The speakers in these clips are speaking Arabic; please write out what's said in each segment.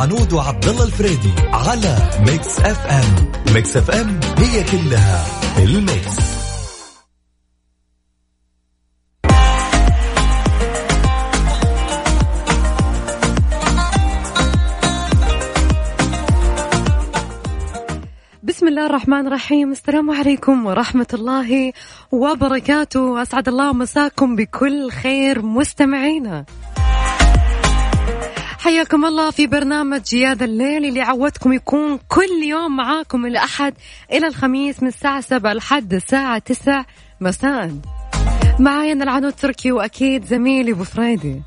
مع العنود وعبد الله الفريدي على ميكس اف ام. ميكس اف ام هي كلها الميكس. بسم الله الرحمن الرحيم. السلام عليكم ورحمة الله وبركاته. أسعد الله مساكم بكل خير مستمعينا. حياكم الله في برنامج جياد الليل اللي عودتكم يكون كل يوم معاكم الأحد إلى الخميس من الساعة 7 لحد الساعة 9 مساء. معايا أنا العنود تركي وأكيد زميلي أبو فريدي.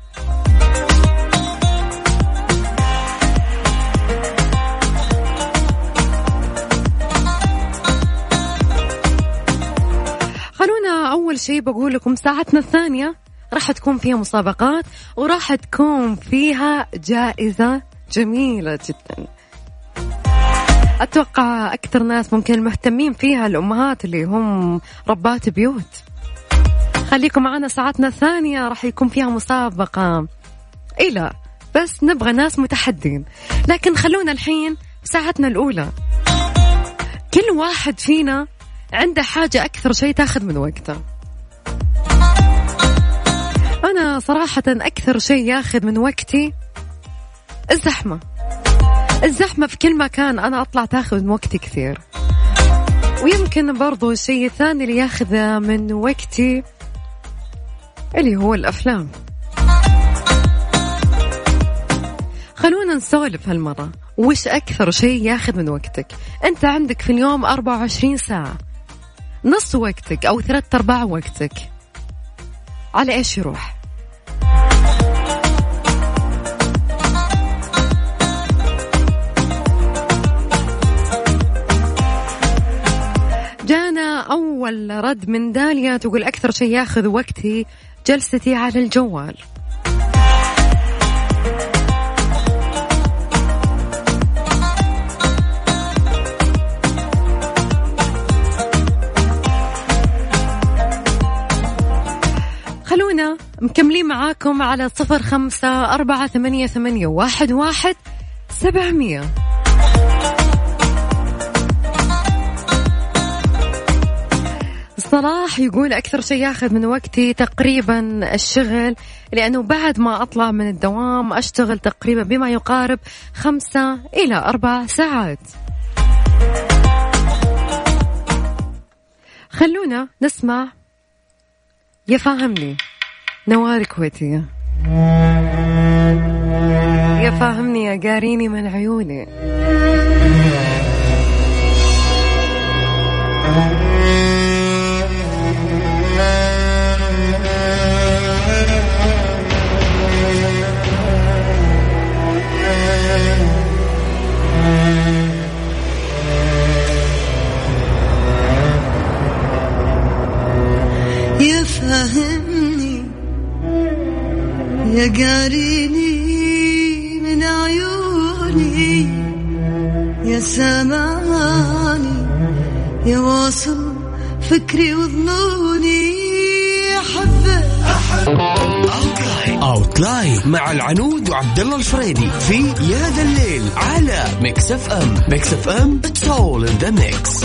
خلونا أول شيء بقول لكم ساعتنا الثانية راح تكون فيها مسابقات وراح تكون فيها جائزة جميلة جدا. أتوقع أكثر ناس ممكن مهتمين فيها الأمهات اللي هم ربات بيوت. خليكم معنا ساعتنا الثانية راح يكون فيها مسابقة. إلى بس نبغى ناس متحدين. لكن خلونا الحين ساعتنا الأولى. كل واحد فينا عنده حاجة أكثر شيء تاخذ من وقته. أنا صراحة أكثر شيء ياخذ من وقتي الزحمة. الزحمة في كل مكان أنا أطلع تاخذ من وقتي كثير. ويمكن برضو الشيء الثاني اللي ياخذ من وقتي اللي هو الأفلام. خلونا نسولف هالمرة. وش أكثر شيء ياخذ من وقتك؟ أنت عندك في اليوم 24 ساعة. نص وقتك أو ثلاثة أرباع وقتك. على إيش يروح؟ جانا أول رد من داليا تقول أكثر شيء ياخذ وقتي جلستي على الجوال. مكملين معاكم على صفر خمسة أربعة ثمانية, ثمانية واحد, واحد سبعمية. صلاح يقول أكثر شيء ياخذ من وقتي تقريبا الشغل لأنه بعد ما أطلع من الدوام أشتغل تقريبا بما يقارب خمسة إلى أربع ساعات. خلونا نسمع. يا فاهمني نوار كويتية. يا فاهمني يا قاريني من عيوني. يا قاريني من عيوني. يا سامعني يا واصل فكري وظنوني حبك outline مع العنود وعبد الله الفريدي في يا ذا الليل على ميكس اف ام ميكس اف ام it's all in the mix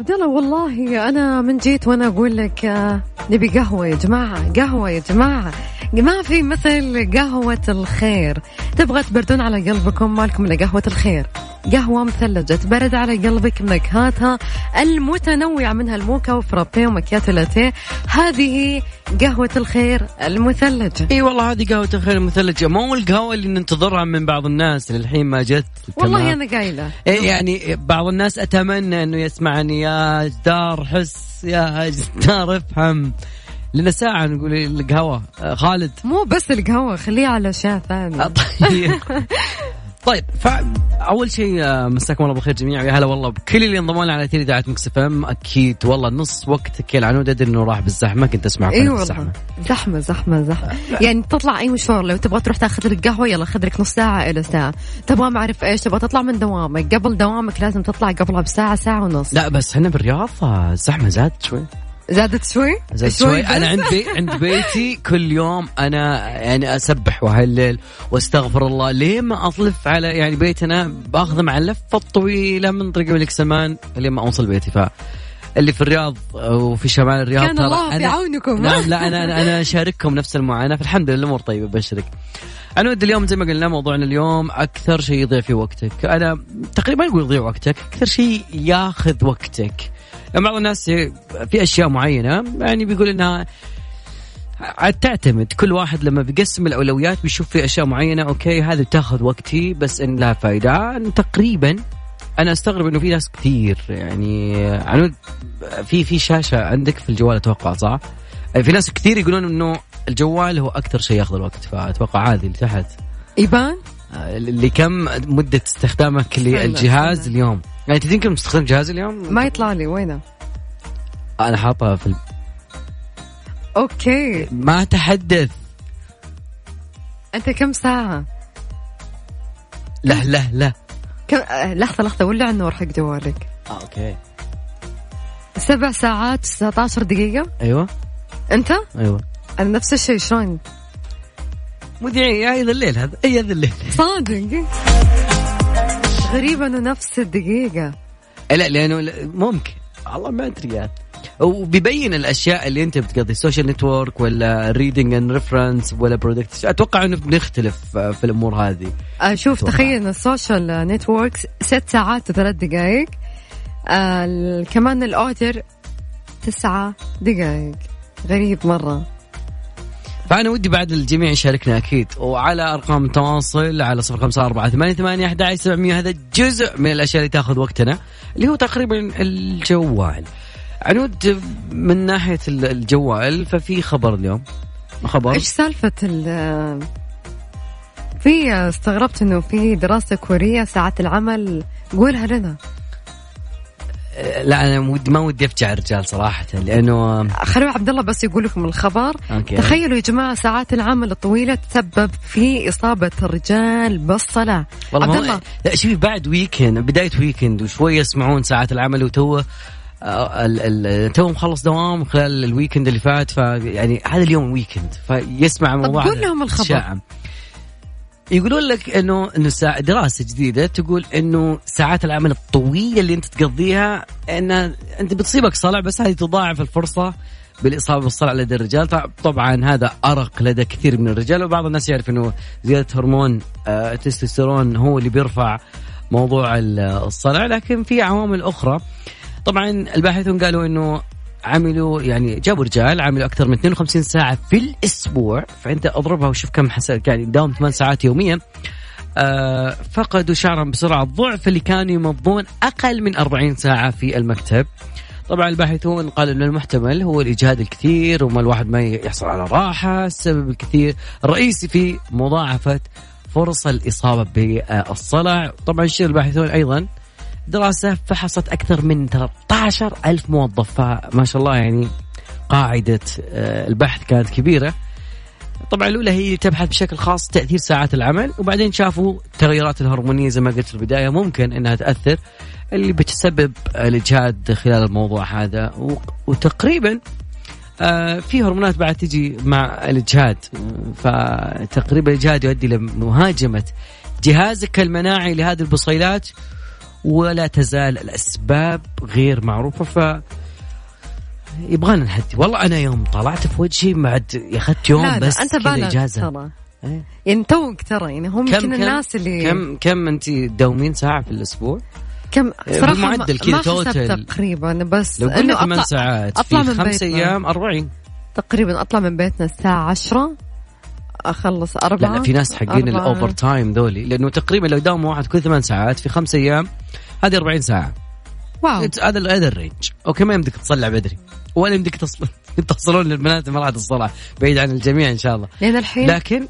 عبد الله والله أنا من جيت وأنا أقول لك آه، نبي قهوة يا جماعة قهوة يا جماعة. ما في مثل قهوة الخير. تبغى تبردون على قلبكم مالكم إلا قهوة الخير. قهوة مثلجة تبرد على قلبك بنكهاتها المتنوعة منها الموكا وفرابي ومكياتو لاتيه هذه قهوة الخير المثلجة. إي والله هذه قهوة الخير المثلجة. مو القهوة اللي ننتظرها من بعض الناس. للحين ما جت. والله؟ أنا قايلة. إيه يعني بعض الناس أتمنى إنه يسمعني. يا جدار حس يا جدار افهم. لنا ساعة نقول القهوة. آه، خالد. مو بس القهوة خليها على أشياء ثانية. طيب. طيب فاول شيء آه، مساكم الله بالخير جميعا. يا هلا والله بكل اللي انضموا لنا على تيلي إذاعة مكس إف إم. أكيد والله نص وقتك يا العنود. أدري إنه راح بالزحمة كنت أسمع اي والله. الزحمة. زحمة زحمة زحمة. يعني تطلع أي مشوار لو تبغى تروح تاخذ لك قهوة يلا خذ لك نص ساعة إلى ساعة. تبغى ما أعرف إيش تبغى تطلع من دوامك. قبل دوامك لازم تطلع قبلها بساعة ساعة ونص. لا بس هنا بالرياض الزحمة زادت شوي. زادت شوي؟ زاد شوي بس؟ أنا عند بي عند بيتي كل يوم أنا يعني أسبح وأهلل وأستغفر الله. ليه ما أطلف على يعني بيتنا باخذه مع اللفه الطويله من طريق الملك سلمان لين ما أوصل بيتي. ف اللي في الرياض وفي شمال الرياض كان ترى الله في أنا- عونكم. نعم لا أنا أنا, أنا أشارككم نفس المعاناة. فالحمد لله الأمور طيبة بشرك. عنود اليوم زي ما قلنا موضوعنا اليوم أكثر شيء يضيع في وقتك. أنا تقريبا يقول يضيع وقتك أكثر شيء ياخذ وقتك. يعني بعض الناس في أشياء معينة يعني بيقول إنها تعتمد. كل واحد لما بيقسم الأولويات بيشوف في أشياء معينة أوكي هذه بتاخذ وقتي بس إن لها فائده تقريبا أنا أستغرب إنه في ناس كثير يعني عنود في في شاشة عندك في الجوال أتوقع صح؟ في ناس كثير يقولون إنه الجوال هو أكثر شيء ياخذ الوقت فأتوقع عادي اللي تحت. يبان لكم مدة استخدامك للجهاز اليوم. يعني انت يمكن مستخدم جهاز اليوم؟ ما يطلع لي وينه؟ أنا حاطها في ال- أوكي. ما تحدث. أنت كم ساعة؟ لا لا لا كم آه، لحظة لحظة ولع النور حق جوالك. آه okay. سبع ساعات 19 دقيقة. أيوه. أنت؟ أيوه. أنا نفس الشيء شلون؟ مذيعي يا ذا الليل هذا. اي ذا الليل. صادق. غريب انه نفس الدقيقة. إيه لا لأنه لا- ممكن. والله ما أدري يعني. وبيبين الأشياء اللي أنت بتقضي ال social network ولا reading and reference ولا product أتوقع إنه بنختلف آه، في الأمور هذه. شوف أتوقع. تخيل ال social networks ست ساعات وثلاث دقائق. آه كمان الاوتر تسعة دقائق. غريب مرة. فأنا ودي بعد الجميع يشاركنا أكيد. وعلى أرقام التواصل على صفر خمسة أربعة ثمانية ثمانية أحد سبعمية هذا جزء من الأشياء اللي تأخذ وقتنا اللي هو تقريبا الجوال. عنود من ناحية ال- الجوال ففي خبر اليوم. خبر؟ إيش سالفة ال في استغربت إنه في دراسة كورية ساعات العمل قولها لنا. لا أنا ودي ما ودي افجع الرجال صراحة لأنه خلوا عبد الله بس يقول لكم الخبر. okay. تخيلوا يا جماعة ساعات العمل الطويلة تسبب في إصابة الرجال بالصلع. والله عبد الله. لا شوفي بعد weekend بداية weekend وشوي يسمعون ساعات العمل وتوه آه، تو مخلص دوام خلال ال weekend اللي فات فيعني هذا اليوم weekend فيسمع الموضوع قول لهم الخبر. يقولون لك إنه إنه ساعة دراسة جديدة تقول إنه ساعات العمل الطويلة اللي أنت تقضيها إن أنت بتصيبك صلع بس هذه تضاعف الفرصة بالإصابة بالصلع لدى الرجال. طب- طبعا هذا أرق لدى كثير من الرجال وبعض الناس يعرف إنه زيادة هرمون آه، التستوستيرون هو اللي بيرفع موضوع ال- الصلع. لكن في عوامل أخرى. طبعا الباحثون قالوا إنه عملوا يعني جابوا رجال عملوا أكثر من 52 ساعة في الأسبوع. فأنت أضربها وشوف كم حسن يعني داوم 8 ساعات يوميا. آه فقدوا شعرهم بسرعة. ضعف اللي كانوا يمضون أقل من 40 ساعة في المكتب. طبعا الباحثون قالوا ان المحتمل هو الإجهاد الكثير وما الواحد ما يحصل على راحة. السبب الكثير الرئيسي في مضاعفة فرص الإصابة بالصلع. طبعا يشير الباحثون أيضا دراسة فحصت أكثر من 13 ألف موظف. فما شاء الله يعني قاعدة آه، البحث كانت كبيرة. طبعا الأولى هي تبحث بشكل خاص تأثير ساعات العمل وبعدين شافوا التغيرات الهرمونية زي ما قلت في البداية ممكن أنها تأثر اللي بتسبب الإجهاد خلال الموضوع هذا. وتقريبا آه، في هرمونات بعد تجي مع الإجهاد. فتقريبا الإجهاد يؤدي لمهاجمة جهازك المناعي لهذه البصيلات ولا تزال الأسباب غير معروفة ف يبغانا نهدي والله أنا يوم طلعت في وجهي بعد اخذت يوم لا لا بس أنت كذا إجازة ترى إيه. يعني توك ترى يعني هم يمكن الناس اللي كم كم أنت تداومين ساعة في الأسبوع؟ كم إيه، صراحة بالمعدل ما- كذا ما total. تقريبا بس لو قلنا ثمان ساعات أطلع في من خمس. أيام 40 تقريبا أطلع من بيتنا الساعة عشرة أخلص أربعة. لا في ناس حقين. الاوفر تايم ذولي. لأنه تقريبا لو داوم واحد كل ثمان ساعات في خمس أيام هذه 40 ساعة. wow. هذا هذا ال range okay ما يمديك تصلع بدري. ولا يمديك تصل تصلعون للبنات مرة الصلع بعيد عن الجميع إن شاء الله. لأن الحين لكن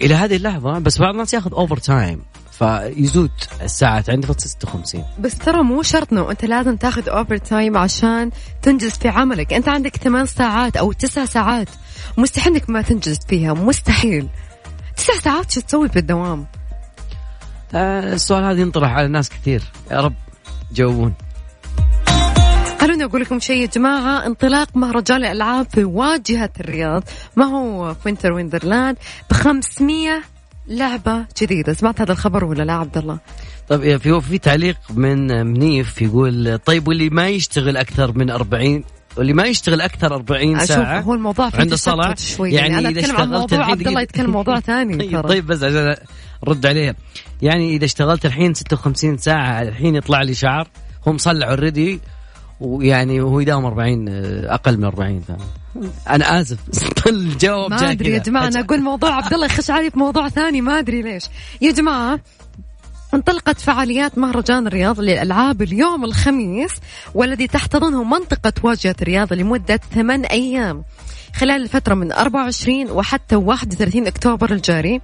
إلى هذه اللحظة بس بعض الناس ياخذ overtime فيزود الساعات فتصير 56 بس ترى مو شرط إنه أنت لازم تاخذ overtime عشان تنجز في عملك. أنت عندك 8 ساعات أو 9 ساعات. مستحيل إنك ما تنجز فيها. مستحيل. تسع ساعات شو تسوي بالدوام آه، السؤال هذا ينطرح على ناس كثير. يا رب جاوبون خلوني أقول لكم شيء يا جماعة. انطلاق مهرجان الألعاب في واجهة الرياض. ما هو في Winter Wonderland ب 500 لعبة جديدة. سمعت هذا الخبر ولا لا عبد الله؟ طيب في في تعليق من منيف يقول طيب واللي ما يشتغل أكثر من 40 واللي ما يشتغل أكثر 40 ساعة هو الموضوع في عنده شوي. يعني, يعني أنا أتكلم عن موضوع عبد الله يتكلم موضوع ثاني طيب, طيب بس عشان أرد عليها يعني إذا اشتغلت الحين 56 ساعة الحين يطلع لي شعر هو مصلع اوريدي ويعني هو يداوم 40 أقل من 40 أنا آسف. الجواب ما أدري يا جماعة أنا أقول موضوع عبد الله يخش علي في موضوع ثاني ما أدري ليش. يا جماعة انطلقت فعاليات مهرجان الرياض للألعاب اليوم الخميس والذي تحتضنه منطقة واجهة الرياض لمدة ثمان أيام. خلال الفترة من 24 وحتى 31 أكتوبر الجاري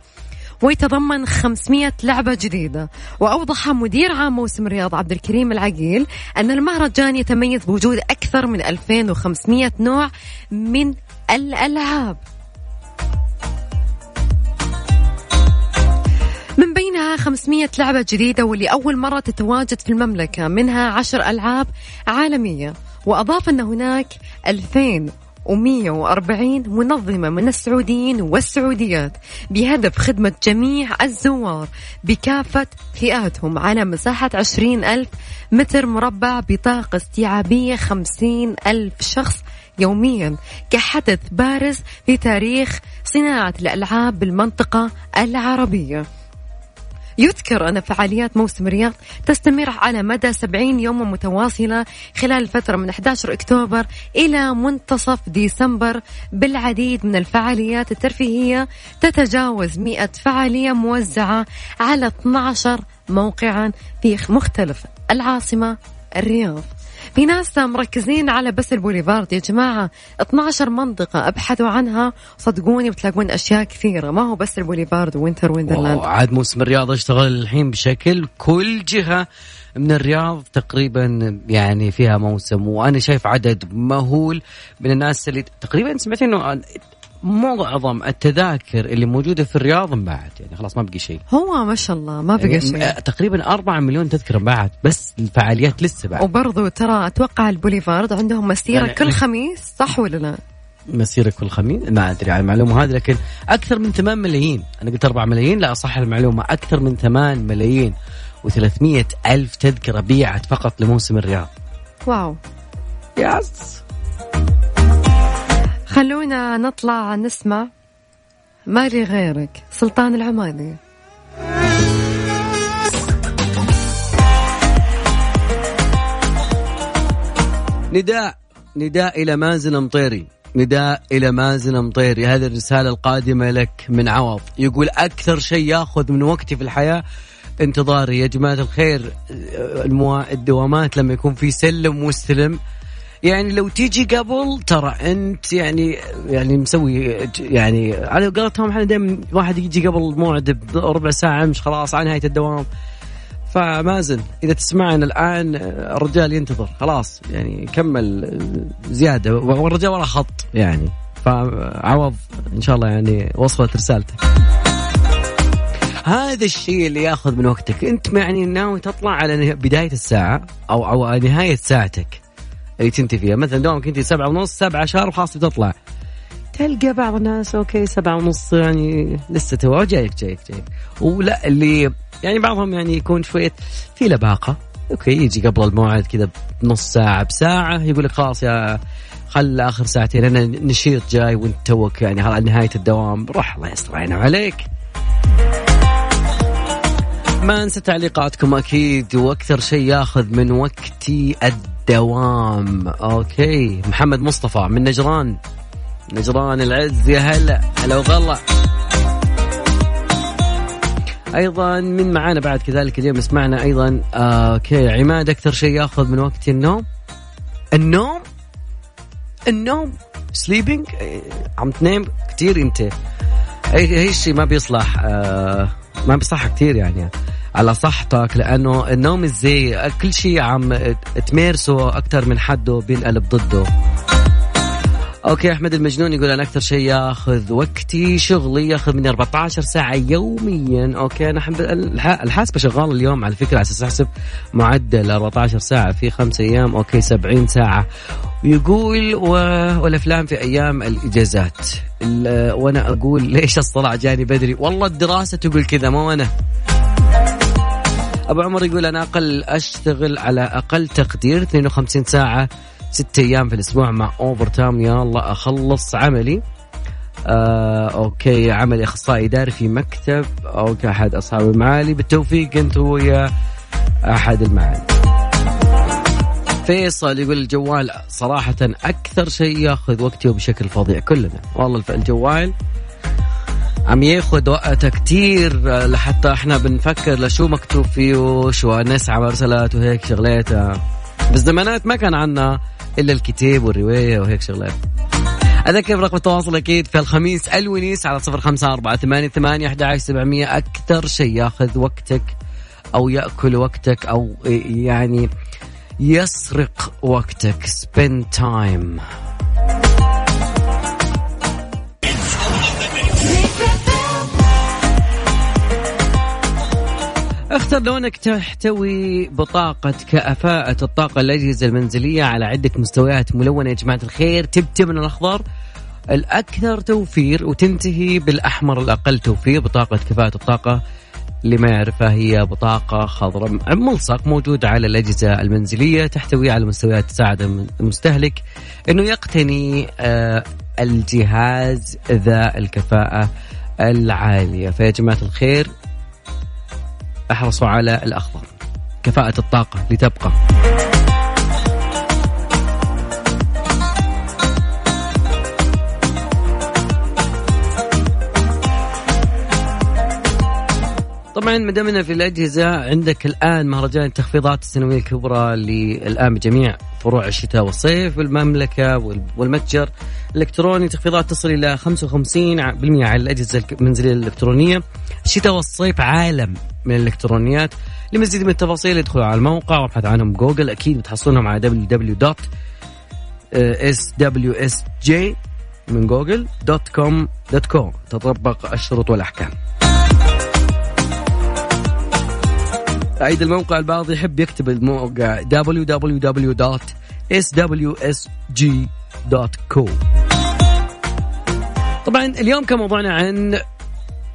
ويتضمن 500 لعبة جديدة. وأوضح مدير عام موسم الرياض عبد الكريم العقيل أن المهرجان يتميز بوجود أكثر من 2500 نوع من الألعاب. من بينها 500 لعبة جديدة واللي أول مرة تتواجد في المملكة منها عشر ألعاب عالمية. وأضاف أن هناك 2000 و140 منظمة من السعوديين والسعوديات بهدف خدمة جميع الزوار بكافة فئاتهم على مساحة 20 ألف متر مربع بطاقة استيعابية 50 ألف شخص يوميا كحدث بارز في تاريخ صناعة الألعاب بالمنطقة العربية. يذكر أن فعاليات موسم الرياض تستمر على مدى 70 يوما متواصلة خلال الفترة من 11 أكتوبر إلى منتصف ديسمبر. بالعديد من الفعاليات الترفيهية تتجاوز 100 فعالية موزعة على 12 موقعا في مختلف العاصمة الرياض. في ناس مركزين على بس البوليفارد. يا جماعة 12 منطقة أبحثوا عنها. صدقوني بتلاقون أشياء كثيرة. ما هو بس البوليفارد Winter Wonderland. عاد موسم الرياض اشتغل الحين بشكل كل جهة من الرياض تقريبا يعني فيها موسم. وأنا شايف عدد مهول من الناس اللي تقريبا سمعت إنه معظم التذاكر اللي موجودة في الرياض انباعت يعني خلاص ما بقي شيء. هو ما شاء الله ما بقى يعني شيء. تقريبا 4 مليون تذكره انباعت بس الفعاليات لسه بعد. وبرضه ترى أتوقع البوليفارد عندهم مسيرة يعني كل خميس صح ولا لا؟ مسيرة كل خميس؟ ما أدري عن المعلومة هذه لكن أكثر من 8 ملايين. أنا قلت 4 ملايين لا صح المعلومة. أكثر من 8 ملايين و300 ألف تذكرة بيعت فقط لموسم الرياض. واو. يس. خلونا نطلع نسمع مالي غيرك سلطان العماني. نداء نداء إلى مازن مطيري نداء إلى مازن مطيري هذه الرسالة القادمة لك من عوض. يقول أكثر شيء ياخذ من وقتي في الحياة انتظاري. يا جماعة الخير الدوامات لما يكون في سلم واستلم يعني لو تيجي قبل ترى أنت يعني يعني مسوي يعني على قولتهم إحنا دائما واحد يجي قبل موعد بربع ساعة مش خلاص على نهاية الدوام. فمازن إذا تسمعنا الآن الرجال ينتظر خلاص يعني كمل زيادة والرجال ورا خط يعني. فعوض إن شاء الله يعني وصلت رسالتك. هذا الشيء اللي ياخذ من وقتك. أنت يعني ناوي تطلع على بداية الساعة أو أو نهاية ساعتك. اللي تنتهي فيها. مثلا دوامك انت سبعة ونص سبعة شهر وخلاص بتطلع. تلقى بعض الناس okay سبعة ونص يعني لسه تو جايك جايك جايك. ولا اللي يعني بعضهم يعني يكون شوية في لباقة. okay يجي قبل الموعد كذا بنص ساعة بساعة يقول لك خلاص يا خل آخر ساعتين أنا نشيط جاي وأنت توك يعني على نهاية الدوام. روح الله يستر عليك ما أنسى تعليقاتكم أكيد وأكثر شيء ياخذ من وقتي الدوام okay. محمد مصطفى من نجران. نجران العز. يا هلا. هلا وغلا. أيضا من معانا بعد كذلك اليوم يسمعنا أيضا. أوكي. عماد أكثر شيء ياخذ من وقتي النوم. النوم؟ النوم. sleeping عم تنام كثير أنت. اي الشيء ما بيصلح. آه ما بيصح كثير يعني. على صحتك لأنه النوم الزي كل شيء عم تمارسه أكثر من حده بينقلب ضده. أوكي أحمد المجنون يقول أنا أكثر شيء ياخذ وقتي شغلي ياخذ مني 14 ساعة يوميا. أوكي أنا الحاسبة شغالة اليوم على فكرة على أساس أحسب معدل 14 ساعة في خمس أيام. أوكي 70 ساعة. ويقول و... والأفلام في أيام الإجازات. ال- وأنا أقول ليش الصلاة جاني بدري؟ والله الدراسة تقول كذا مو أنا. أبو عمر يقول أنا أقل أشتغل على أقل تقدير 52 ساعة ست أيام في الأسبوع مع overtime يا الله أخلص عملي. آه، أوكي عملي أخصائي إداري في مكتب. أوكي أحد أصحاب المعالي. بالتوفيق أنت ويا أحد المعالي. فيصل يقول الجوال صراحة أكثر شيء ياخذ وقتي وبشكل فظيع كلنا. والله الجوال عم ياخذ وقت كتير لحتى إحنا بنفكر لشو مكتوب فيه وشو نسعى مرسلات وهيك شغلات. بالزمانات ما كان عنا إلا الكتاب والرواية وهيك شغلات. أذكر رقم التواصل أكيد في الخميس الونيس على صفر خمسة أربعة ثمانية ثمانية أحد عشر سبعمية. أكثر شيء ياخذ وقتك أو يأكل وقتك أو يعني يسرق وقتك. Spend time. اختر لونك تحتوي بطاقة كفاءة الطاقة الأجهزة المنزلية على عدة مستويات ملونة يا جماعة الخير. تبدأ من الأخضر. الأكثر توفير وتنتهي بالأحمر الأقل توفير بطاقة كفاءة الطاقة. اللي ما يعرفها هي بطاقة خضراء ملصق موجود على الأجهزة المنزلية تحتوي على مستويات تساعد المستهلك أنه يقتني آه، الجهاز ذا الكفاءة العالية. فيا جماعة الخير أحرصوا على الأخضر كفاءة الطاقة لتبقى. طبعا ما دامنا في الأجهزة عندك الآن مهرجان التخفيضات السنوية الكبرى الان بجميع فروع الشتاء والصيف بالمملكه وال- والمتجر. الإلكتروني تخفيضات تصل إلى 55% على الأجهزة المنزلية الإلكترونية. الشتاء والصيف عالم من الإلكترونيات. لمزيد من التفاصيل ادخلوا على الموقع وابحث عنهم جوجل أكيد بتحصلونهم على www.swsj من جوجل dot com dot com تطبق الشروط والأحكام. أعيد الموقع البعض يحب يكتب الموقع www.swsg.co طبعا اليوم كان موضوعنا عن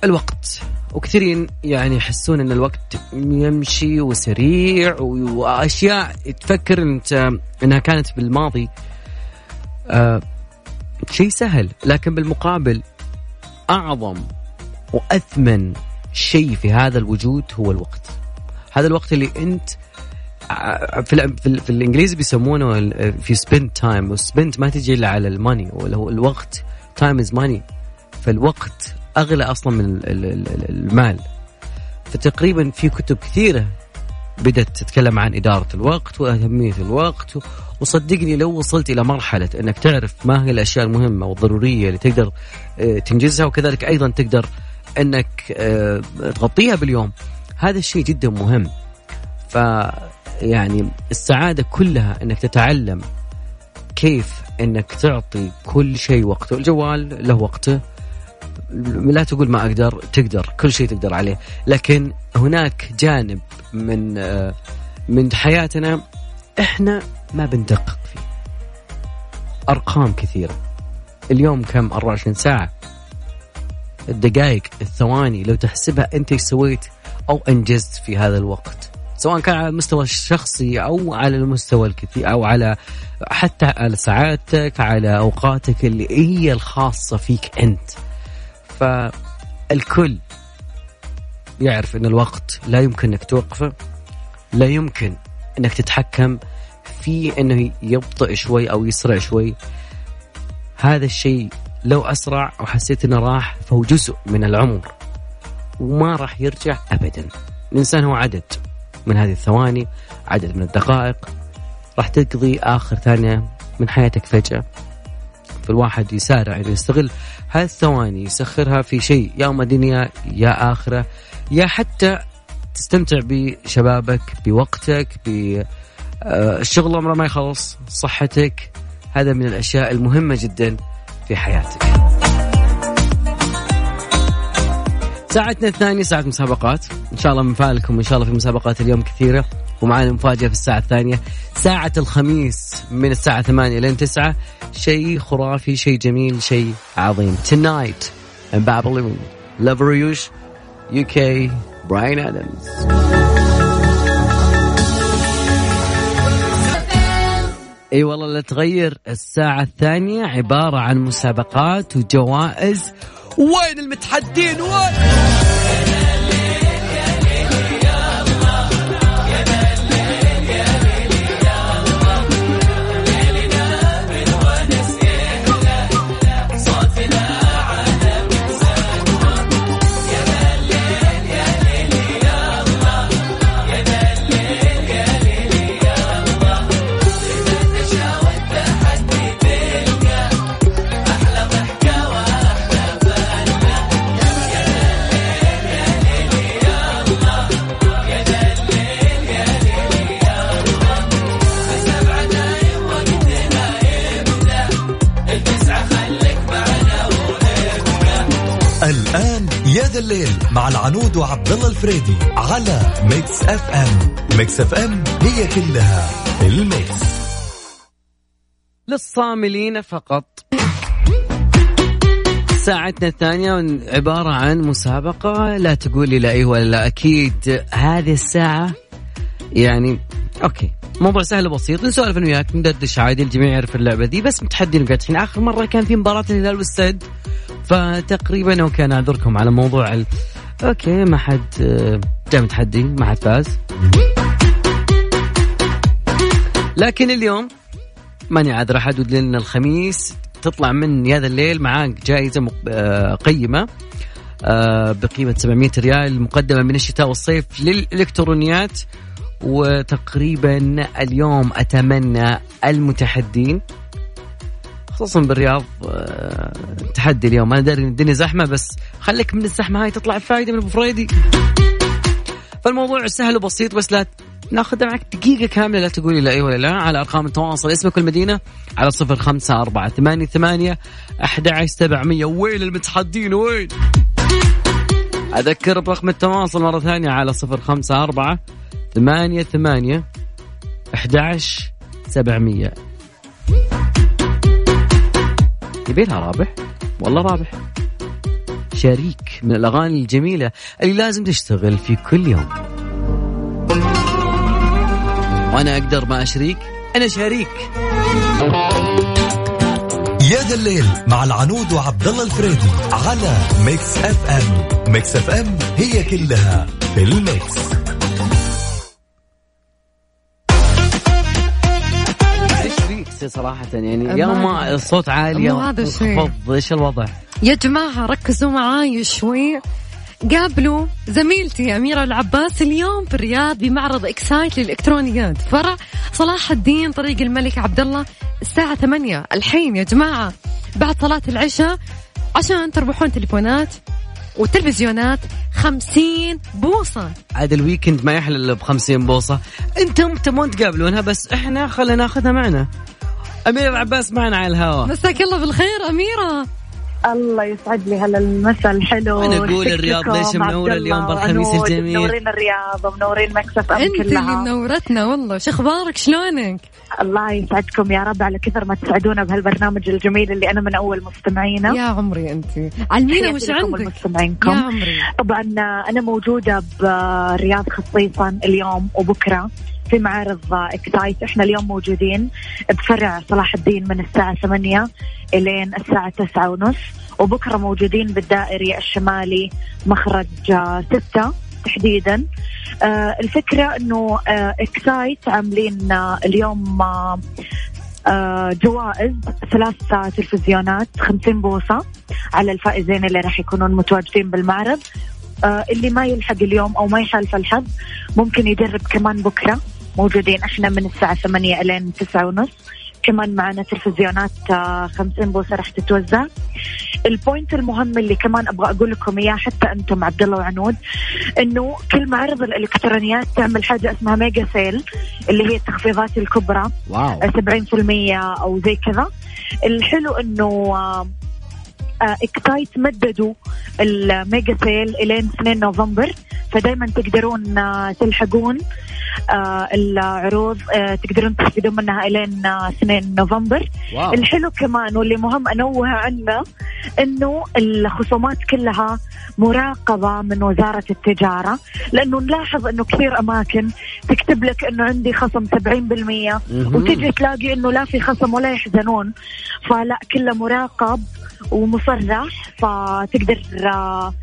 الوقت. وكثيرين يعني يحسون إن الوقت يمشي وسريع وأشياء تفكر أنت إنها كانت بالماضي. آه شيء سهل لكن بالمقابل أعظم وأثمن شيء في هذا الوجود هو الوقت. هذا الوقت اللي أنت ع- في في, ال في الإنجليزي بيسمونه في spend time وال spend ما تجي إلا على ال money هو الوقت time is money فالوقت أغلى أصلا من ال- ال- ال- المال. فتقريبا في كتب كثيرة بدأت تتكلم عن إدارة الوقت وأهمية الوقت. وصدقني لو وصلت إلى مرحلة أنك تعرف ما هي الأشياء المهمة والضرورية اللي تقدر آه، تنجزها وكذلك أيضا تقدر أنك آه، تغطيها باليوم هذا الشيء جدا مهم. ف يعني السعادة كلها أنك تتعلم كيف أنك تعطي كل شيء وقته. الجوال له وقته. لا تقول ما أقدر تقدر كل شيء تقدر عليه. لكن هناك جانب من آه، من حياتنا إحنا ما بندقق فيه. أرقام كثيرة. اليوم كم؟ 24 ساعة. الدقائق الثواني لو تحسبها أنت سويت أو أنجزت في هذا الوقت. سواء كان على المستوى الشخصي أو على المستوى الكثير أو على حتى على سعادتك على أوقاتك اللي هي الخاصة فيك أنت. فالكل يعرف إن الوقت لا يمكن إنك توقفه لا يمكن إنك تتحكم في إنه يبطئ شوي أو يسرع شوي. هذا الشيء لو أسرع وحسيت إنه راح فهو جزء من العمر وما راح يرجع ابدا. الإنسان هو عدد من هذه الثواني عدد من الدقائق راح تقضي آخر ثانية من حياتك فجأة. فالواحد يسارع إنه يستغل هذه الثواني يسخرها في شيء. يا اما دنيا يا آخرة. يا حتى تستمتع بشبابك بوقتك بالشغل عمره ما يخلص صحتك. هذا من الأشياء المهمة جدا في حياتك. ساعتنا الثانية ساعة مسابقات. إن شاء الله بنفعلكم إن شاء الله في مسابقات اليوم كثيرة. ومعنا مفاجأة في الساعة الثانية. ساعة الخميس من الساعة 8 لين 9 شيء خرافي شيء جميل شيء عظيم. Tonight in Babylon Love Rouge UK Brian Adams. إي أيوة والله لا تغير. الساعة الثانية عبارة عن مسابقات وجوائز وين المتحدين؟ وين؟ الآن يا ذا الليل مع العنود وعبد الله الفريدي على Mix FM Mix FM هي كلها ال mix. للصاملين فقط. ساعتنا الثانية عبارة عن مسابقة. لا تقول لي لا إيه ولا لا أكيد هذه الساعة يعني أوكي. موضوع سهل وبسيط نسولف أنا وياك ندردش عادي الجميع يعرف اللعبة دي بس متحدين مقاتلين آخر مرة كان في مباراة الهلال والسد فتقريبا أوكي أنا أعذركم على موضوع ال... أوكي ما حد آه، جاء متحدي ما حد فاز. لكن اليوم ماني عذر أحد لأن الخميس تطلع من يا ذا الليل معاك جائزة آه، قيمة آه، بقيمة 700 ريال مقدمة من الشتاء والصيف للإلكترونيات. وتقريبا اليوم أتمنى المتحدين خصوصا بالرياض آه، تحدي اليوم. أنا داري الدنيا زحمة بس خليك من الزحمة هاي تطلع فايده من أبو فريدي. فالموضوع سهل وبسيط بس لا ناخذ معك دقيقة كاملة لا تقولي لا إي ولا لا على أرقام التواصل. اسمك والمدينة على صفر خمسة أربعة ثمانية ثمانية أحد عشر سبعمية. وين المتحدين؟ وين؟ أذكر برقم التواصل مرة ثانية على صفر خمسة أربعة ثمانية ثمانية أحد عشر سبعمية يبيلها رابح؟ والله رابح. شريك من الأغاني الجميلة اللي لازم تشتغل في كل يوم. وأنا أقدر ما أشريك أنا شريك. يا ذا الليل مع العنود وعبد الله الفريدي على Mix FM Mix FM هي كلها في ال mix إيش فيك صراحة يعني يا ما ما. الصوت عالي يا مو هذا الشيء. إيش الوضع؟ يا جماعة ركزوا معاي شوي قابلوا زميلتي أميرة العباس اليوم في الرياض بمعرض إكسايت للإلكترونيات. فرع صلاح الدين طريق الملك عبد الله الساعة 8 الحين يا جماعة بعد صلاة العشاء عشان تربحون تليفونات وتلفزيونات 50 بوصة. عاد ال weekend ما يحلى إلا ب 50 بوصة. أنتم تبون تقابلونها بس إحنا خلينا ناخذها معنا. أميرة العباس معنا على الهواء. مساك الله بالخير أميرة. الله يسعد لي هلا المساء الحلو أقول ونشكركم الرياض ليش الله اليوم بالخميس الجميل؟ منورين الرياض ومنورين Mix FM أنت اللي كلها. منورتنا والله. شو أخبارك؟ شلونك؟ الله يسعدكم يا رب. على كثر ما تسعدونا بهالبرنامج الجميل اللي أنا من أول مستمعينه يا عمري أنت. علمينا وش عندك؟ ولمستمعينكم. يا عمري. طبعا أنا موجودة بالرياض خصيصا اليوم وبكرة. في معارض اكسايت إحنا اليوم موجودين بفرع صلاح الدين من الساعة 8 إلين الساعة 9 ونص وبكرة موجودين بالدائري الشمالي مخرج 6 تحديدا. آه الفكرة إنه آه اكسايت عاملين آه اليوم آه آه جوائز ثلاث تلفزيونات 50 بوصة على الفائزين اللي راح يكونون متواجدين بالمعرض. آه اللي ما يلحق اليوم أو ما يحالف الحظ ممكن يجرب كمان بكرة. موجودين. إحنا من الساعة 8 الين 9 ونص. كمان معنا تلفزيونات آه، 50 بوصة راح تتوزع. ال point المهم اللي كمان أبغى أقول لكم إياه حتى أنتم عبد الله وعنود إنه كل معرض الإلكترونيات تعمل حاجة اسمها mega sale اللي هي التخفيضات الكبرى. wow. 70% أو زي كذا. الحلو إنه آه، آه، اكسايت مددوا ال mega sale الين 2 نوفمبر فدائما تقدرون آه، تلحقون آه، العروض آه، تقدرون تستفيدون منها الين آه، 2 نوفمبر والحلو كمان واللي مهم أنوه عنه إنه الخصومات كلها مراقبة من وزارة التجارة لأنه نلاحظ إنه كثير أماكن تكتب لك إنه عندي خصم 70% مهم. وتجي تلاقي إنه لا في خصم ولا يحزنون فلا كله مراقب ومصرح فتقدر آه،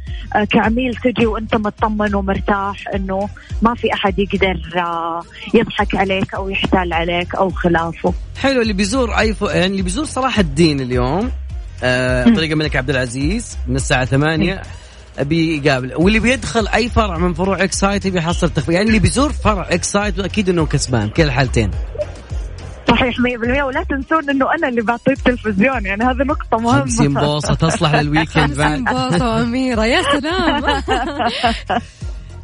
كعميل تجي وانت مطمن ومرتاح انه ما في أحد يقدر آه، يضحك عليك أو يحتال عليك أو خلافه. حلو اللي بيزور أي. يعني اللي بيزور صلاح الدين اليوم آه طريق الملك عبد العزيز من الساعة 8 بيقابل. واللي بيدخل أي فرع من فروع اكسايت بيحصل تخفيض يعني اللي بيزور فرع اكسايت أكيد إنه كسبان كل الحالتين صحيح 100% ولا تنسون إنه أنا اللي بعطيه التلفزيون يعني هذه نقطة مهمة. 50 بوصه تصلح لل weekend 50 بعد. بوصة وأميرة يا سلام.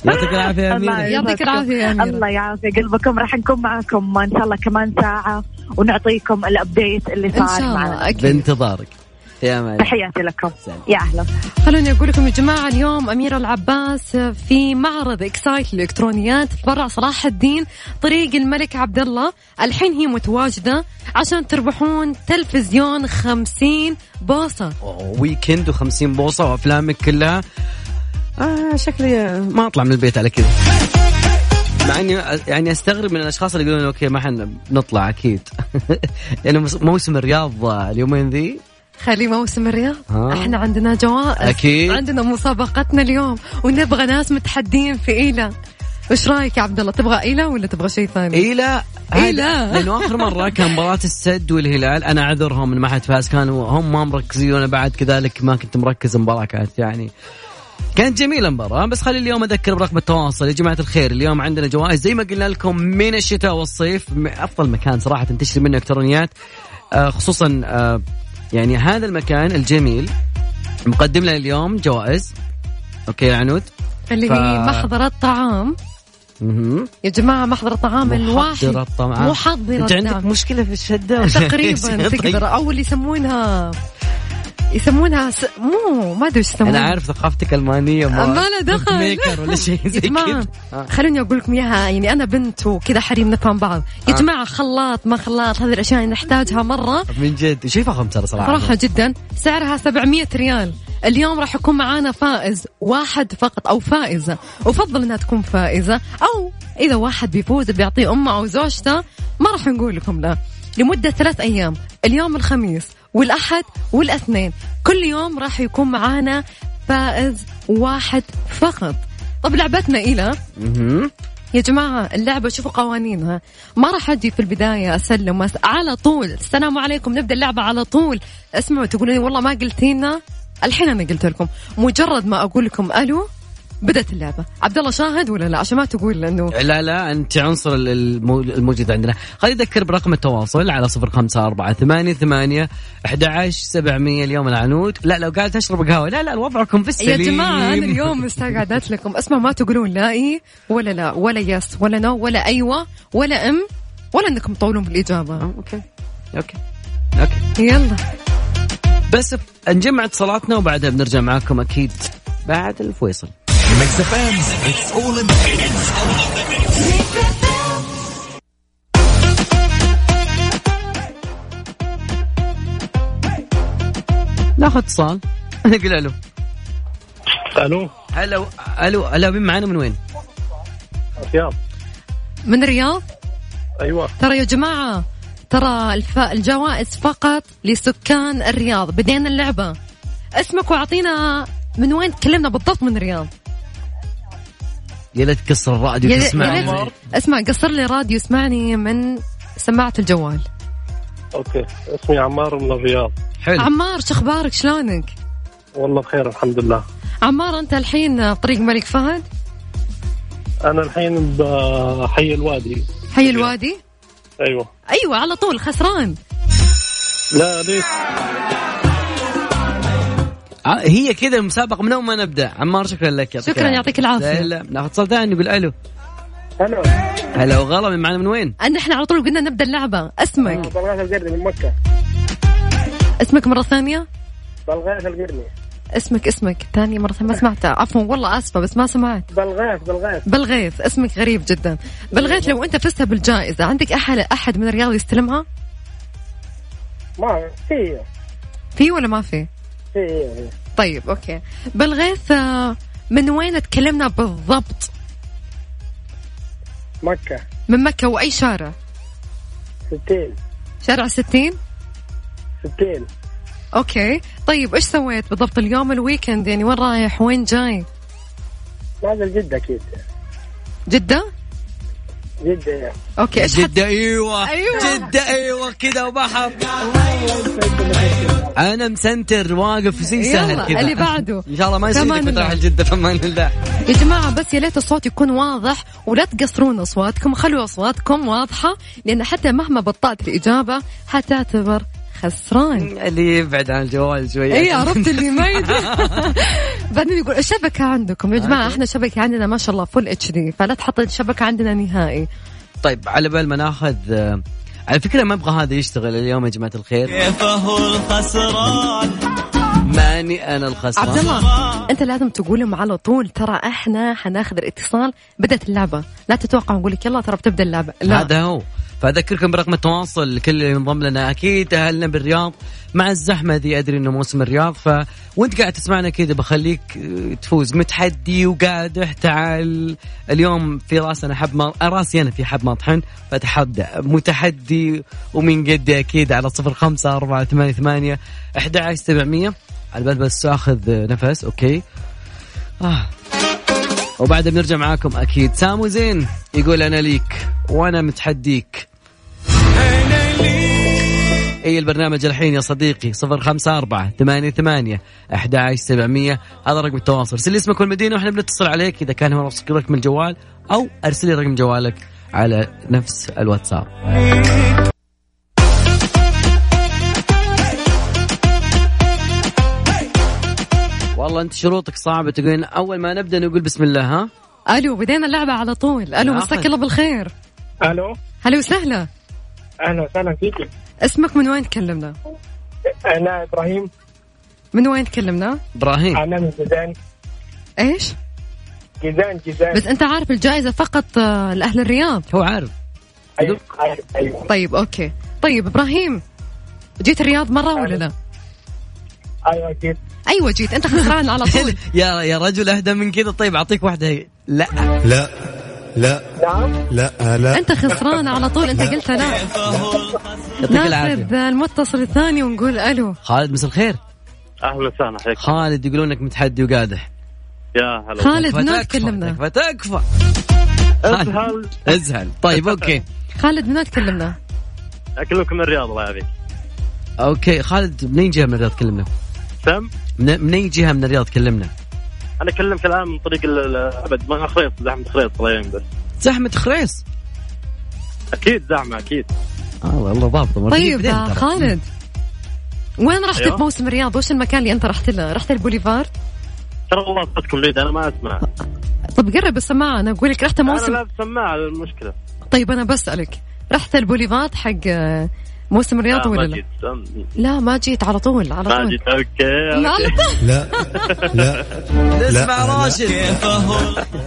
يعطيك العافية يا الله اميره يعطيك العافية يا أميرة. الله يعافي قلبكم. راح نكون معاكم إن شاء الله كمان ساعة ونعطيكم ال update اللي إن صار شاء الله معنا. أكيد. بانتظارك. يا مان تحياتي لكم. سلام. يا أهلا. خلوني أقول لكم يا جماعة اليوم أميرة العباس في معرض إكسايت الإلكترونيات في فرع صلاح الدين طريق الملك عبد الله الحين هي متواجدة عشان تربحون تلفزيون 50 بوصة. weekend و50 بوصة وأفلامك كلها. آه شكلي ما أطلع من البيت على كذا. مع إني يعني أستغرب من الأشخاص اللي يقولون okay ما حن نطلع أكيد. يعني مس- موسم الرياض اليومين ذي خلي موسم الرياض. آه. إحنا عندنا جوائز. أكيد. عندنا مسابقتنا اليوم. ونبغى ناس متحدين في إيلا. وش رأيك يا عبد الله تبغى إيلا ولا تبغى شيء ثاني؟ إلى إلى. لأنه آخر مرة كان مباراة السد والهلال. أنا أعذرهم ان ما حد فاز. كانوا هم ما مركزين. وأنا بعد كذلك ما كنت مركز المباراة. كانت يعني كانت جميلة المباراة. بس خلي اليوم أذكر برقم التواصل. يا جماعة الخير اليوم عندنا جوائز. زي ما قلنا لكم من الشتاء والصيف. أفضل مكان صراحة تشتري منه إلكترونيات. آه خصوصا آه يعني هذا المكان الجميل مقدم لنا اليوم جوائز أوكي يا عنود اللي ف- هي محضر الطعام مهم. يا جماعة محضر الطعام الواحد محضر الطعام محضر أنت عندك الطعام. مشكلة في الشدة تقريبا؟ طيب. تقدر أو اللي يسمونها يسمونها س... مو ما أدري أنا يسمونها. عارف ثقافتك المانية ما لها دخل. ميكر ولا شيء زي يا كذا آه. خلوني أقول لكم إياها يعني أنا بنت وكذا حريم نفهم بعض. يا آه. جماعة خلاط ما خلاط هذه الأشياء نحتاجها مرة. من جد شيء فخم ترى صراحة. صراحة جدا. سعرها 700 ريال. اليوم راح يكون معانا فائز واحد فقط أو فائزة. وفضل إنها تكون فائزة أو إذا واحد بيفوز بيعطيه أمه أو زوجته. ما راح نقول لكم لا. لمدة ثلاث أيام. اليوم الخميس. والأحد والأثنين. كل يوم راح يكون معانا فائز واحد فقط. طب لعبتنا إلى. يا جماعة اللعبة شوفوا قوانينها. ما راح أجي في البداية أسلم. على طول. السلام عليكم. نبدأ اللعبة على طول. اسمعوا تقولون والله ما قلتينا؟ الحين أنا قلت لكم. مجرد ما أقول لكم ألو بدأت اللعبة. عبد الله شاهد ولا لا؟ عشان ما تقول انه لا لا أنت عنصر المو- الموجود عندنا. خليني اذكر برقم التواصل على صفر خمسة أربعة ثمانية ثمانية أحد عشر سبعمية اليوم العنود. لا لو قاعد تشرب قهوة لا لا وضعكم في يا السليم. جماعة أنا اليوم مستقعدت لكم. أسمع ما تقولون لا إيه ولا لا ولا yes ولا no ولا أيوة ولا أم ولا أنكم تطولون بالإجابة آه، okay. okay. okay. يلا. بس نجمع اتصالاتنا وبعدها بنرجع معاكم أكيد بعد الفيصل Mix F M it's all in ناخذ اتصال. نقول ألو. ألو. ألو ألو ألو مين معانا؟ من وين؟ رياض. من الرياض؟ أيوه. ترى يا جماعة ترى الف... الجوائز فقط لسكان الرياض بدينا اللعبة. اسمك واعطينا من وين تكلمنا بالضبط من الرياض. يا ليت تكسر الراديو تسمعني. ريت- اسمع قصر لي راديو اسمعني من سماعة الجوال. أوكي. اسمي عمار من الرياض. حلو. عمار شخبارك؟ شلونك؟ والله بخير الحمد لله. عمار أنت الحين طريق ملك فهد؟ أنا الحين بحي الوادي. حي الوادي؟ أيوه. أيوه على طول خسران. لا ليش؟ هي كذا المسابقه من أول ما نبدأ. عمار شكرا لك. يعطيك شكراً، يعطيك العافية. لا ناخذ اتصال ثاني نقول ألو. ألو. هلا وغلا من معنا من وين؟ ان إحنا على طول قلنا نبدأ اللعبة. اسمك؟ بلغاث القرني من مكة. اسمك مرة ثانية؟ بلغاث القرني. اسمك اسمك. ثاني مرة ثانية ما سمعتها. عفوا والله آسفة بس ما سمعت. بلغاث بلغاث. بالغيث اسمك غريب جدا. بالغيث لو أنت فزت بالجائزة عندك احد أحد من الرياض يستلمها؟ ما في. في ولا ما في في؟ طيب أوكي. بالغيث آه، من وين تكلمنا بالضبط؟ مكة. من مكة وأي شارع؟ 60 شارع 60 60 okay. طيب إيش سويت بالضبط اليوم ال weekend يعني وين رايح؟ وين جاي؟ نازل جدة أكيد. جدة؟ جدة يعني. okay إيش. جدة أيوه أيوة. جدة أيوه كذا وبحر أنا مسنتر واقف زي سهل كذا اللي بعده. إن شاء الله ما الله. بتروح جدة في أمان الله يا جماعة بس يا ليت الصوت يكون واضح ولا تقصرون أصواتكم خلوا أصواتكم واضحة لأن حتى مهما بطأت الإجابة حتعتبر خسران. اللي يبعد عن الجوال شوي اي عرفت اللي ما يدري بعدين يقول الشبكة عندكم يا جماعة إحنا شبكة عندنا ما شاء الله full HD فلا تحط الشبكة عندنا نهائي. طيب على بال ما ناخذ آه، على فكرة ما أبغى هذا يشتغل اليوم يا جماعة الخير. كيف هو الخسران؟ ماني أنا الخسران. عبد الله أنت لازم تقول لهم على طول ترى إحنا حناخذ الاتصال بدأت اللعبة. لا تتوقع نقول لك يلا ترى بتبدأ اللعبة. لا. هذا هو. فأذكركم برقم التواصل لكل اللي ينضم لنا. أكيد أهلنا بالرياض. مع الزحمة دي أدري إنه موسم الرياض ف وأنت قاعد تسمعنا كذا بخليك آه، تفوز. متحدي وقادح تعال اليوم في رأسنا حب ما راسي أنا في حب مطحن فتحدى متحدي ومن قدي أكيد على صفر خمسة أربعة ثمانية ثمانية أحد عشر سبعمية. على بس أخذ نفس. أوكي. آه. وبعدها بنرجع معاكم أكيد. سامو زين يقول أنا ليك وأنا متحديك. أي البرنامج الحين يا صديقي؟ صفر خمسة أربعة ثمانية ثمانية أحد عشر سبعمية. هذا رقم التواصل. ارسل لي اسمك والمدينة وإحنا بنتصل عليك. إذا كان هو رقم الجوال أو أرسل لي رقم جوالك على نفس الواتساب. والله انت شروطك صعبة تقولين أول ما نبدأ نقول بسم الله ها؟ ألو بدينا اللعبة على طول. ألو مساك. الله بالخير. ألو؟ هلا وسهلا أهلا وسهلا فيك اسمك من وين تكلمنا؟ أنا إبراهيم. من وين تكلمنا؟ إبراهيم. أنا من جيزان. إيش؟ جيزان جيزان. بس أنت عارف الجائزة فقط آه، لأهل الرياض. هو عارف. أيوه أيوه أيوه. طيب أوكي. طيب إبراهيم جيت الرياض مرة ولا لا؟ أيوه أكيد. أيوه جيت. أنت خسران على طول. يا يا رجل أهدى من كذا. طيب أعطيك واحدة. لا. لا. لا. نعم. لا لا. أنت خسران على طول. أنت قلت لا. يعطيك العافية. ناخذ المتصل الثاني ونقول ألو. خالد مساء الخير. أهلا وسهلا. حياك خالد يقولون إنك متحدي وقادح يا هلا خالد من وين فتكفى تكلمنا. تكفى تكفى. اسهل أزهل. طيب okay. خالد من وين تكلمنا. اكلمكم من الرياض الله يعافيك. okay خالد منين جهة من الرياض؟ تكلمنا؟ سم من منين جهة من الرياض تكلمنا؟ أنا أكلمك الآن من طريق ال- ال- أبد. ما خريص زحمة خريص الله يعين بس. زحمة خريص؟ أكيد زحمة أكيد. آه والله ضابطة. طيب. خالد وين رحت أيوة. بموسم الرياض؟ وش المكان اللي أنت رحت له؟ رحت البوليفارد؟ ترى والله صوتكم بعيد أنا ما أسمع. طب قرب السماعه أنا أقول لك رحت أنا موسم لا بسماعه المشكلة. طيب أنا بسألك. رحت البوليفارد حق موسم الرياض لا، ولا ما لا لا ما جيت على طول على ما طول. جيت. okay لا لا. اسمع لا. راشد.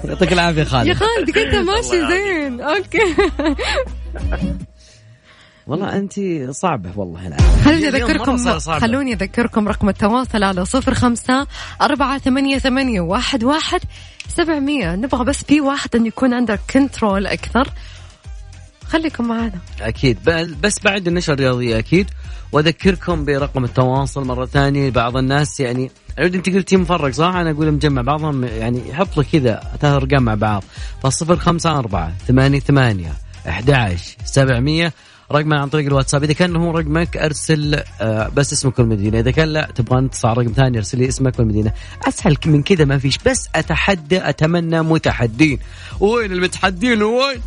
يعطيك العافية يا خالد خالد كنت ماشي زين. okay. والله أنت صعبة والله العظيم خلوني صعبة. خلوني أذكركم رقم التواصل على صفر خمسة أربعة ثمانية ثمانية واحد واحد سبعمية. نبغى بس في واحد أن يكون عنده control أكثر. خليكم معنا أكيد. بس بعد النشرة الرياضية أكيد. وأذكركم برقم التواصل مرة ثانية بعض الناس. يعني عود أنت قلتي مفرق صح؟ أنا أقول مجمع بعضهم يعني يحط لك كذا ثلاث ارقام مع بعض. فصفر خمسة أربعة ثمانية ثمانية أحد عشر سبعمية. رقمنا عن طريق الواتساب. إذا كان هو رقمك أرسل آه، بس اسمك والمدينة. إذا كان لا تبغى على رقم ثاني أرسل لي اسمك والمدينة. أسهل من كذا ما فيش. بس أتحدى أتمنى متحدين. وين المتحدين؟ وين؟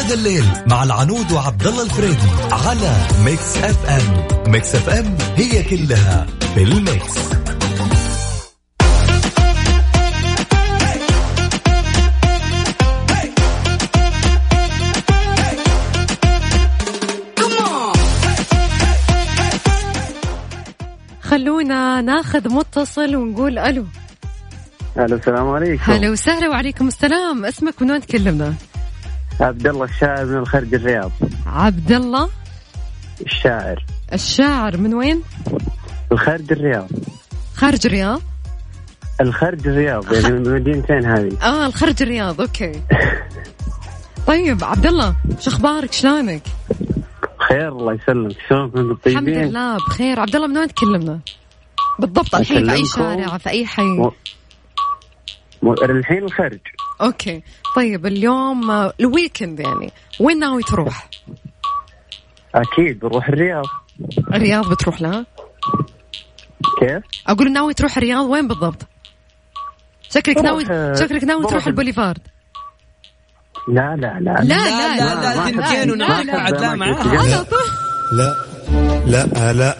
الليل مع العنود وعبد الله الفريدي على Mix FM. Mix FM هي كلها في ال mix. خلونا ناخذ متصل ونقول ألو. ألو السلام عليكم. هلا وسهلا وعليكم السلام. اسمك من وين تكلمنا؟ عبد الله الشاعر من الخرج الرياض. عبد الله؟ الشاعر. الشاعر من وين؟ الخرج الرياض. خارج الرياض؟ الخرج الرياض يعني من المدينتين هذه. آه الخرج الرياض أوكي. طيب عبد الله شو أخبارك؟ شلونك؟ خير الله يسلمك. شلونكم أنتم الحمد طيبين؟ لله بخير. عبد الله من وين تكلمنا؟ بالضبط الحين في أي. شارع في أي حي؟ م... م... الحين الخرج أوكي طيب اليوم آه، الويكند يعني وين ناوي تروح أكيد بنروح الرياض الرياض بتروح لها كيف؟ أقول ناوي تروح الرياض وين بالضبط شكلك بروح، ناوي آه، شكلك ناوي بروح تروح ال- البوليفارد لا لا لا لا لا لا، لا، ما تنتين أحب- ونعرف ما أحب بعد لا أماكن معاها. التجارة. على طول لا لا لا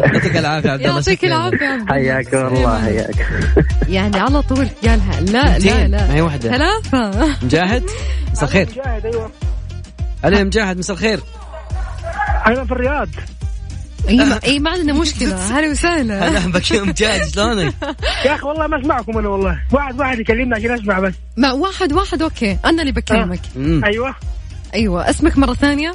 يعطيك العافية عبد الله يعطيك. العافية. حياك الله حياك. يعني على طول قالها. لا لا لا. ما هي واحدة. ثلاثة. مجاهد؟ مساء الخير. مجاهد أيوه. هلا يا مجاهد مساء الخير. أنا في الرياض. أي ما, أي ما عندنا مشكلة. هلا وسهلا. هلا بك يا مجاهد. شلونك؟ يا أخي والله ما أسمعكم أنا والله. واحد واحد يكلمنا عشان أسمع بس. ما واحد واحد أوكي. أنا اللي بكلمك. مم. أيوه. أيوه. اسمك مرة ثانية؟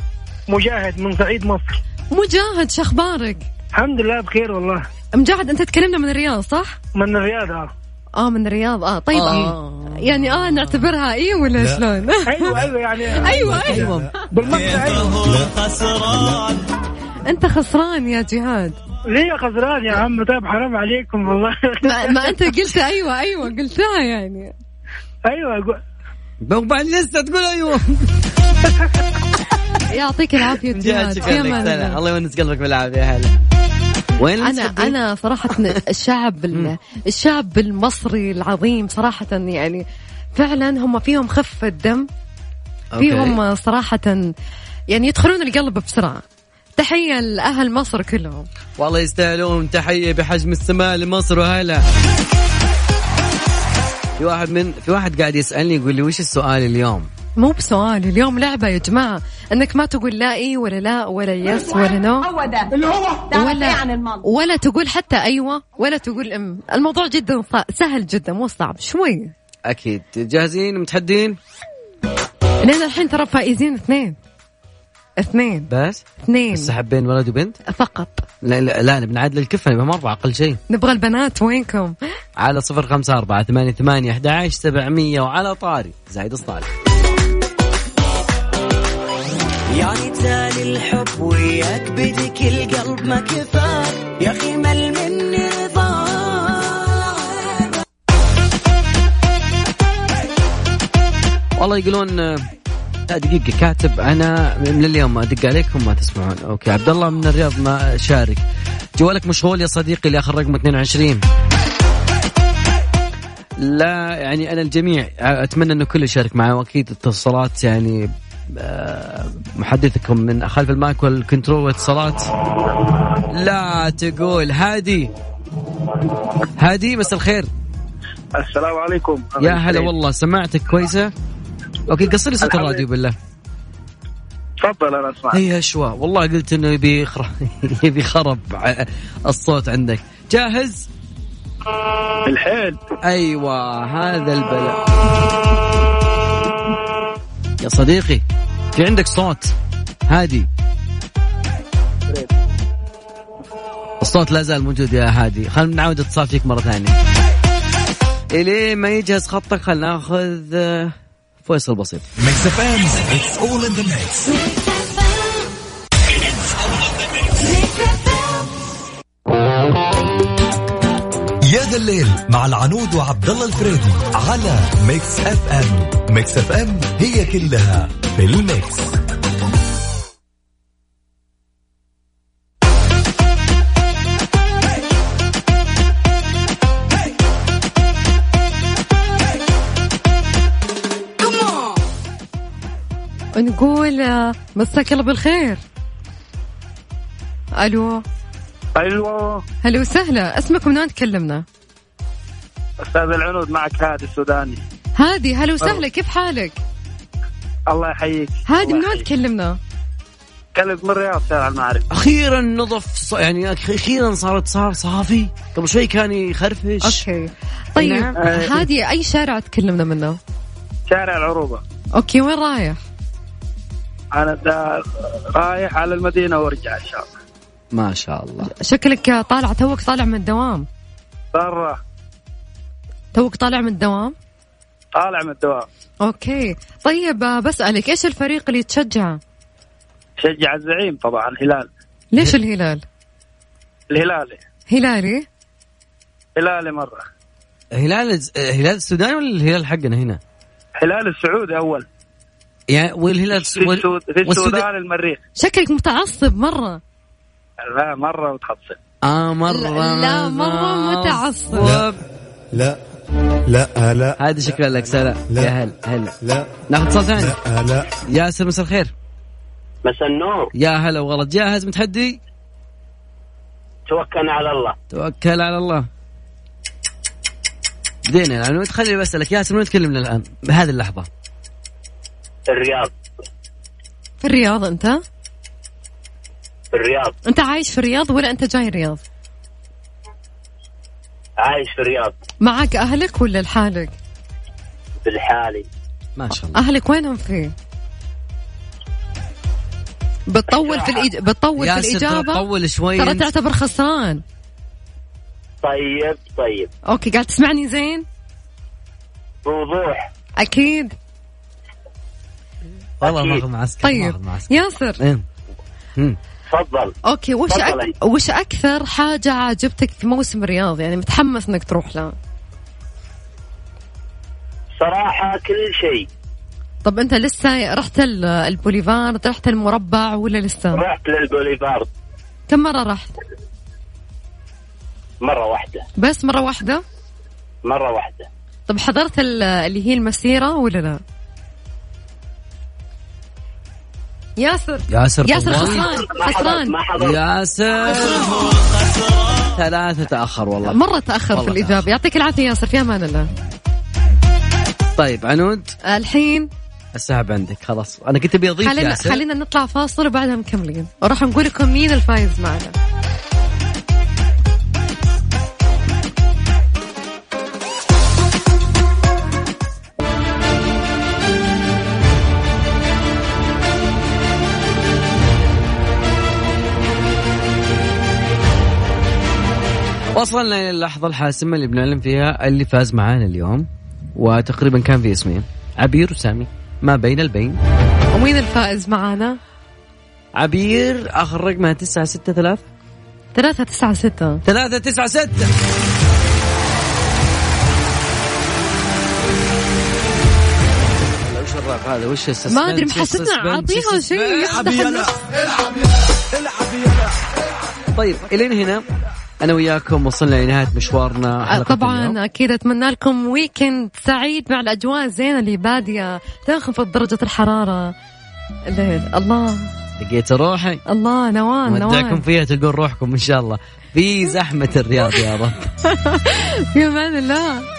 مجاهد من صعيد مصر. مجاهد شو أخبارك؟ الحمد لله بخير والله. مجاهد أنت تكلمنا من الرياض صح؟ من الرياض آه. آه من الرياض آه. طيب آه. يعني آه نعتبرها اي ولا لا. شلون؟ أيوه أيوه يعني أيوه أيوه. بالمقطع أيوه خسران أنت خسران يا جهاد. ليه خسران يا عم؟ طيب حرام عليكم والله. ما, ما أنت قلت أيوه أيوه قلتها يعني. أيوه أقول- وبعد لسه تقول أيوه. يعطيك العافية مجاهد جهاد. الله يونس قلبك بالعافية هلا وين أنا؟ أنا صراحة الشعب ال- الشعب المصري العظيم صراحة يعني فعلا هم فيهم خفه دم. فيهم صراحة يعني يدخلون القلب بسرعة تحية لأهل مصر كلهم والله يستاهلون تحية بحجم السماء لمصر وهلا في واحد من في واحد قاعد يسألني يقول لي وش السؤال اليوم؟ مو بسؤال اليوم لعبة يا جماعة. إنك ما تقول لا إي ولا لا ولا yes ولا no. هو ده اللي هو ولا ولا تقول حتى أيوه ولا تقول أم. الموضوع جدا سهل جدا مو صعب شوي. أكيد. جاهزين؟ متحدين؟ لأن الحين ترى فائزين اثنين. اثنين. بس؟ اثنين. بس حبين ولد وبنت؟ فقط. لا لا, لا نبي نعدل الكفة نبي أربعة أقل شيء. نبغى البنات وينكم؟ على صفر خمسة أربعة ثمانية ثمانية أحد عشر سبعمية وعلى طاري. زايد الصالح. يعني تالي الحب وياك بدك القلب ما كفاك. يا أخي مل مني رضاك والله يقولون لا دقيقة كاتب أنا من اليوم ما أدق عليكم ما تسمعون. أوكي عبد الله من الرياض ما شارك جوالك مشغول يا صديقي اللي آخر رقم 22 لا يعني أنا الجميع أتمنى أنه كل يشارك معي وأكيد اتصالات يعني محدثكم من خلف ال mic وال control واتصالات. لا تقول هادي. هادي مساء الخير. السلام عليكم. يا هلا والله سمعتك كويسة؟ okay قصر لي صوت الراديو بالله. تفضل أنا اسمع هي اشوى والله قلت إنه يبي يخرب يبي خرب الصوت عندك. جاهز؟ الحين أيوه هذا البلاء. يا صديقي. في عندك صوت؟ هادي. الصوت لا زال موجود يا هادي. خلينا نعود اتصال فيك مرة ثانية. الين ما يجهز خطك خلينا ناخذ آه، فاصل بسيط. الليل مع العنود وعبد الله الفريدي على Mix FM Mix FM هي كلها في ال mix. ونقول آه، مساك الله بالخير. ألو. أيوه. هلا وسهلا. اسمك من وين تكلمنا؟ أستاذ العنود معك هادي السوداني. هادي هلا وسهلا كيف حالك؟ الله يحييك. هادي من وين تكلمنا؟ كلمت من الرياض شارع المعارف أخيرا نظف ص- يعني أخيرا صارت صار صافي قبل شوي كان يخرفش. أوكي. طيب نعم. هادي أي شارع تكلمنا منه؟ شارع العروبة. okay وين رايح؟ أنا دا رايح على المدينة وأرجع إن شاء الله. ما شاء الله. شكلك طالع توك طالع من الدوام. برا. توك طالع من الدوام؟ طالع من الدوام. okay. طيب آه، بسألك إيش الفريق اللي تشجعه شجع الزعيم طبعا الهلال. ليش الهلال؟ الهلالي هلالي؟ هلالي مرة. هلال هلال السودان ولا الهلال حقنا هنا؟ هلال السعودي أول. يعني والهلال في, السود... في السودان المريخ. شكلك متعصب مرة. لا مرة متحصل آه مرة. لا, لا مرة متعصب. لا لا. لا هذه شكلها لك سلا لا. يا هلا هلا. لا. ناخذ اتصال ثاني. لا لا. ياسر مساء الخير. مساء النور. يا هلا وغلط جاهز متحدي؟ توكلنا على الله. توكل على الله. بدينا العنود خليني بسألك ياسر من وين تكلمنا الآن؟ بهذه اللحظة. الرياض. في الرياض أنت؟ في الرياض. أنت عايش في الرياض ولا أنت جاي الرياض؟ عايش في الرياض. معك أهلك ولا لحالك؟ بالحالي. ما شاء الله. أهلك وينهم فيه بتطول في الإج... بتطول في الإجابة؟ طول شوي. ترى. تعتبر خسران. طيب طيب. okay قاعد تسمعني زين؟ بوضوح. أكيد. والله. ماخذ معسكر طيب معسكر. ياسر. إيه. تفضل. okay وش. أك... وش أكثر حاجة عجبتك في موسم الرياض؟ يعني متحمس إنك تروح لها صراحة كل شيء. طب أنت لسه رحت ال- البوليفارد؟ رحت المربع ولا لسه؟ رحت للبوليفارد. كم مرة رحت؟ مرة واحدة. بس مرة واحدة؟ مرة واحدة. طب حضرت ال- اللي هي المسيرة ولا لا؟ ياسر. ياسر ياسر. خسران. خسران. ياسر. ثلاثة تأخر والله. مرة تأخر في والله الإجابة. يعطيك العافية ياسر في أمان الله. طيب عنود. الحين. السحب عندك خلاص. أنا كنت أبي أضيف خلينا ياسر. خلينا نطلع فاصل وبعدها مكملين وراح نقول لكم مين الفايز معنا. وصلنا إلى اللحظة الحاسمة اللي بنعلن فيها اللي فاز معانا اليوم وتقريبا كان في اسمين عبير وسامي ما بين البين. ومين الفائز معنا عبير آخر رقمها تسعة ستة ثلاث ثلاثة تسعة ستة. ثلاثة تسعة ستة. هلا وش الرعب هذا؟ وش ال suspense؟ ما أدري وش محسسنا ال suspense؟ أعطيها وش شيء ال suspense؟ يفتح النفس. طيب إلين هنا. أنا وياكم وصلنا لنهاية مشوارنا اليوم. طبعا أكيد أتمنى لكم ويكند سعيد مع الأجواء الزينة اللي بادية تنخفض درجة الحرارة. الليل الله. لقيت روحي. الله نوان ودعكم نوان فيها تلقون روحكم إن شاء الله. في زحمة الرياض يا رب. في أمان الله.